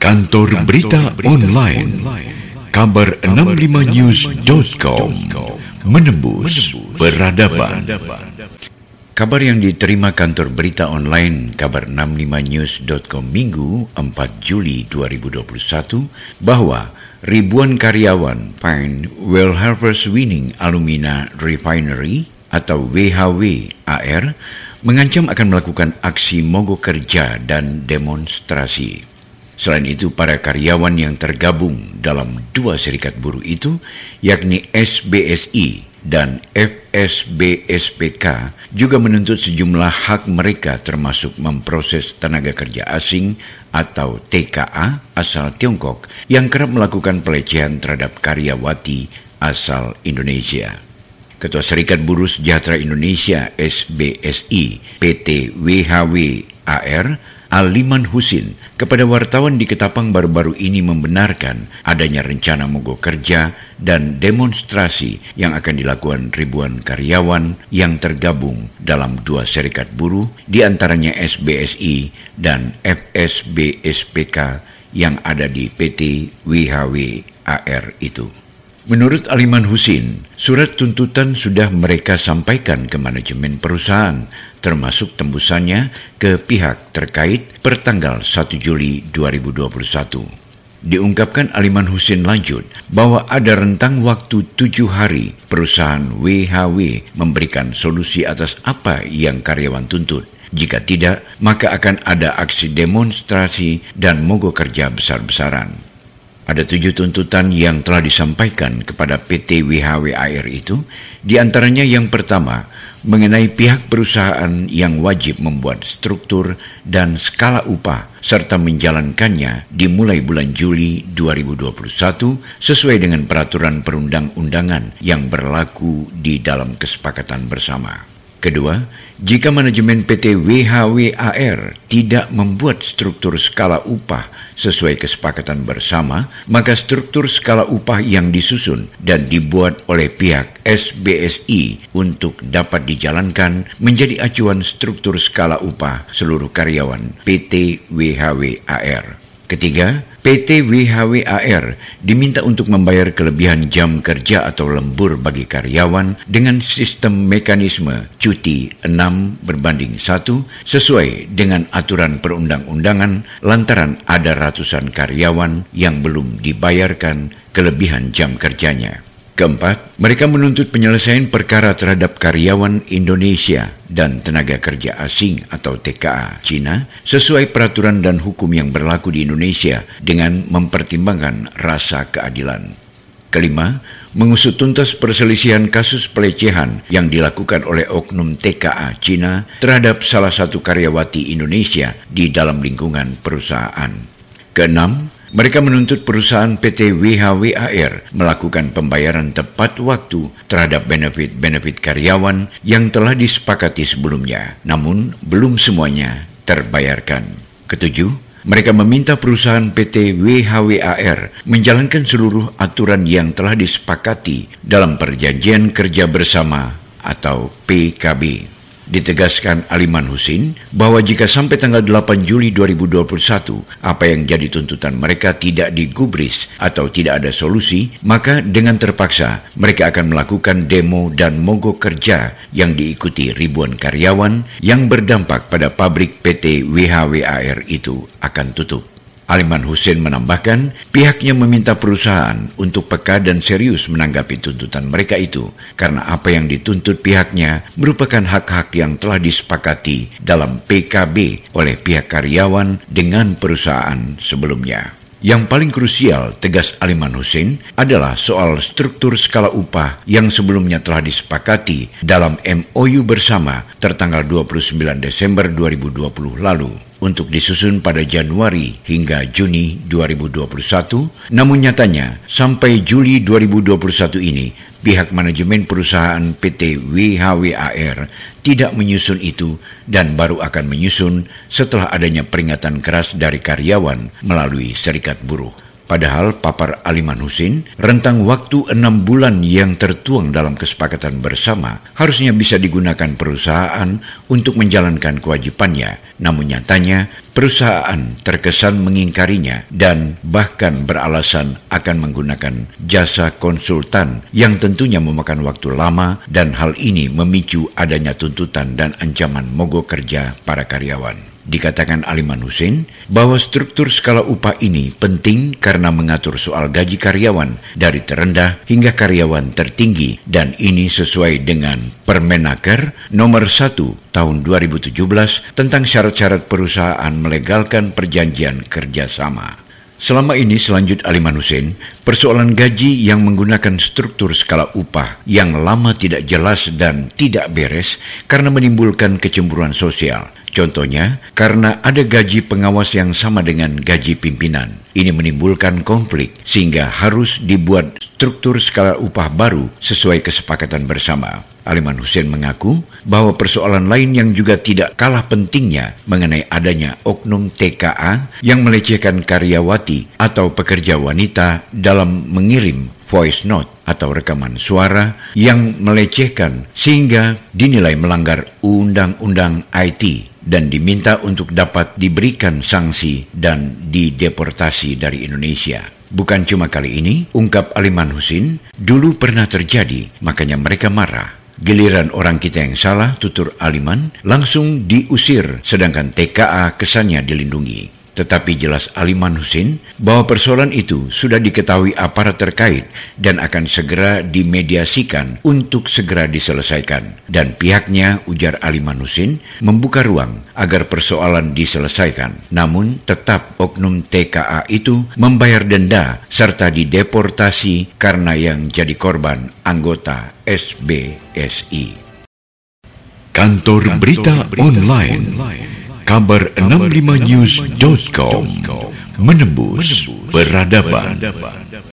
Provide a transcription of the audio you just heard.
Kantor Berita Online. Kabar 65news.com Menembus Peradaban. Kabar yang diterima kantor berita online kabar 65news.com Minggu 4 Juli 2021 bahwa ribuan karyawan Pine Well Harvest Winning Alumina Refinery atau WHW AR mengancam akan melakukan aksi mogok kerja dan demonstrasi. Selain itu, para karyawan yang tergabung dalam dua serikat buruh itu, yakni SBSI dan FSBSPK, juga menuntut sejumlah hak mereka termasuk memproses tenaga kerja asing atau TKA asal Tiongkok yang kerap melakukan pelecehan terhadap karyawati asal Indonesia. Ketua Serikat Buruh Sejahtera Indonesia SBSI PT WHW AR Aliman Husin kepada wartawan di Ketapang baru-baru ini membenarkan adanya rencana mogok kerja dan demonstrasi yang akan dilakukan ribuan karyawan yang tergabung dalam dua serikat buruh di antaranya SBSI dan FSBSPK yang ada di PT WHW AR itu. Menurut Aliman Husin, surat tuntutan sudah mereka sampaikan ke manajemen perusahaan, termasuk tembusannya ke pihak terkait pertanggal 1 Juli 2021. Diungkapkan Aliman Husin lanjut bahwa ada rentang waktu tujuh hari perusahaan WHW memberikan solusi atas apa yang karyawan tuntut. Jika tidak, maka akan ada aksi demonstrasi dan mogok kerja besar-besaran. Ada tujuh tuntutan yang telah disampaikan kepada PT WHW itu, di antaranya yang pertama, mengenai pihak perusahaan yang wajib membuat struktur dan skala upah serta menjalankannya dimulai bulan Juli 2021 sesuai dengan peraturan perundang-undangan yang berlaku di dalam kesepakatan bersama. Kedua, jika manajemen PT WHWAR tidak membuat struktur skala upah sesuai kesepakatan bersama, maka struktur skala upah yang disusun dan dibuat oleh pihak SBSI untuk dapat dijalankan menjadi acuan struktur skala upah seluruh karyawan PT WHWAR. Ketiga, PT WHWAR diminta untuk membayar kelebihan jam kerja atau lembur bagi karyawan dengan sistem mekanisme cuti 6 berbanding 1 sesuai dengan aturan perundang-undangan lantaran ada ratusan karyawan yang belum dibayarkan kelebihan jam kerjanya. Keempat, mereka menuntut penyelesaian perkara terhadap karyawan Indonesia dan tenaga kerja asing atau TKA Cina sesuai peraturan dan hukum yang berlaku di Indonesia dengan mempertimbangkan rasa keadilan. Kelima, mengusut tuntas perselisihan kasus pelecehan yang dilakukan oleh oknum TKA Cina terhadap salah satu karyawati Indonesia di dalam lingkungan perusahaan. Keenam, mereka menuntut perusahaan PT WHWAR melakukan pembayaran tepat waktu terhadap benefit-benefit karyawan yang telah disepakati sebelumnya, namun belum semuanya terbayarkan. Ketujuh, mereka meminta perusahaan PT WHWAR menjalankan seluruh aturan yang telah disepakati dalam Perjanjian Kerja Bersama atau PKB. Ditegaskan Aliman Husin bahwa jika sampai tanggal 8 Juli 2021 apa yang jadi tuntutan mereka tidak digubris atau tidak ada solusi, maka dengan terpaksa mereka akan melakukan demo dan mogok kerja yang diikuti ribuan karyawan yang berdampak pada pabrik PT WHWAR itu akan tutup. Aliman Hussein menambahkan, pihaknya meminta perusahaan untuk peka dan serius menanggapi tuntutan mereka itu, karena apa yang dituntut pihaknya merupakan hak-hak yang telah disepakati dalam PKB oleh pihak karyawan dengan perusahaan sebelumnya. Yang paling krusial, tegas Aliman Hussein, adalah soal struktur skala upah yang sebelumnya telah disepakati dalam MOU bersama tertanggal 29 Desember 2020 lalu untuk disusun pada Januari hingga Juni 2021, namun nyatanya sampai Juli 2021 ini pihak manajemen perusahaan PT WHWAR tidak menyusun itu dan baru akan menyusun setelah adanya peringatan keras dari karyawan melalui serikat buruh. Padahal papar Aliman Husin, rentang waktu enam bulan yang tertuang dalam kesepakatan bersama harusnya bisa digunakan perusahaan untuk menjalankan kewajibannya. Namun nyatanya, perusahaan terkesan mengingkarinya dan bahkan beralasan akan menggunakan jasa konsultan yang tentunya memakan waktu lama dan hal ini memicu adanya tuntutan dan ancaman mogok kerja para karyawan. Dikatakan Aliman Hussein bahwa struktur skala upah ini penting karena mengatur soal gaji karyawan dari terendah hingga karyawan tertinggi dan ini sesuai dengan Permenaker nomor 1 tahun 2017 tentang syarat-syarat perusahaan melegalkan perjanjian kerjasama. Selama ini selanjut Aliman Hussein, persoalan gaji yang menggunakan struktur skala upah yang lama tidak jelas dan tidak beres karena menimbulkan kecemburuan sosial. Contohnya, karena ada gaji pengawas yang sama dengan gaji pimpinan. Ini menimbulkan konflik sehingga harus dibuat struktur skala upah baru sesuai kesepakatan bersama. Aliman Hussein mengaku bahwa persoalan lain yang juga tidak kalah pentingnya mengenai adanya oknum TKA yang melecehkan karyawati atau pekerja wanita dalam mengirim voice note atau rekaman suara yang melecehkan sehingga dinilai melanggar undang-undang IT dan diminta untuk dapat diberikan sanksi dan dideportasi dari Indonesia. Bukan cuma kali ini, ungkap Aliman Husin, dulu pernah terjadi, makanya mereka marah. Giliran orang kita yang salah, tutur Aliman, langsung diusir, sedangkan TKA kesannya dilindungi. Tetapi jelas Aliman Husin bahwa persoalan itu sudah diketahui aparat terkait dan akan segera dimediasikan untuk segera diselesaikan. Dan pihaknya, ujar Aliman Husin, membuka ruang agar persoalan diselesaikan. Namun tetap oknum TKA itu membayar denda serta dideportasi karena yang jadi korban anggota SBSI. Kantor Berita Online kabar65news.com menembus peradaban.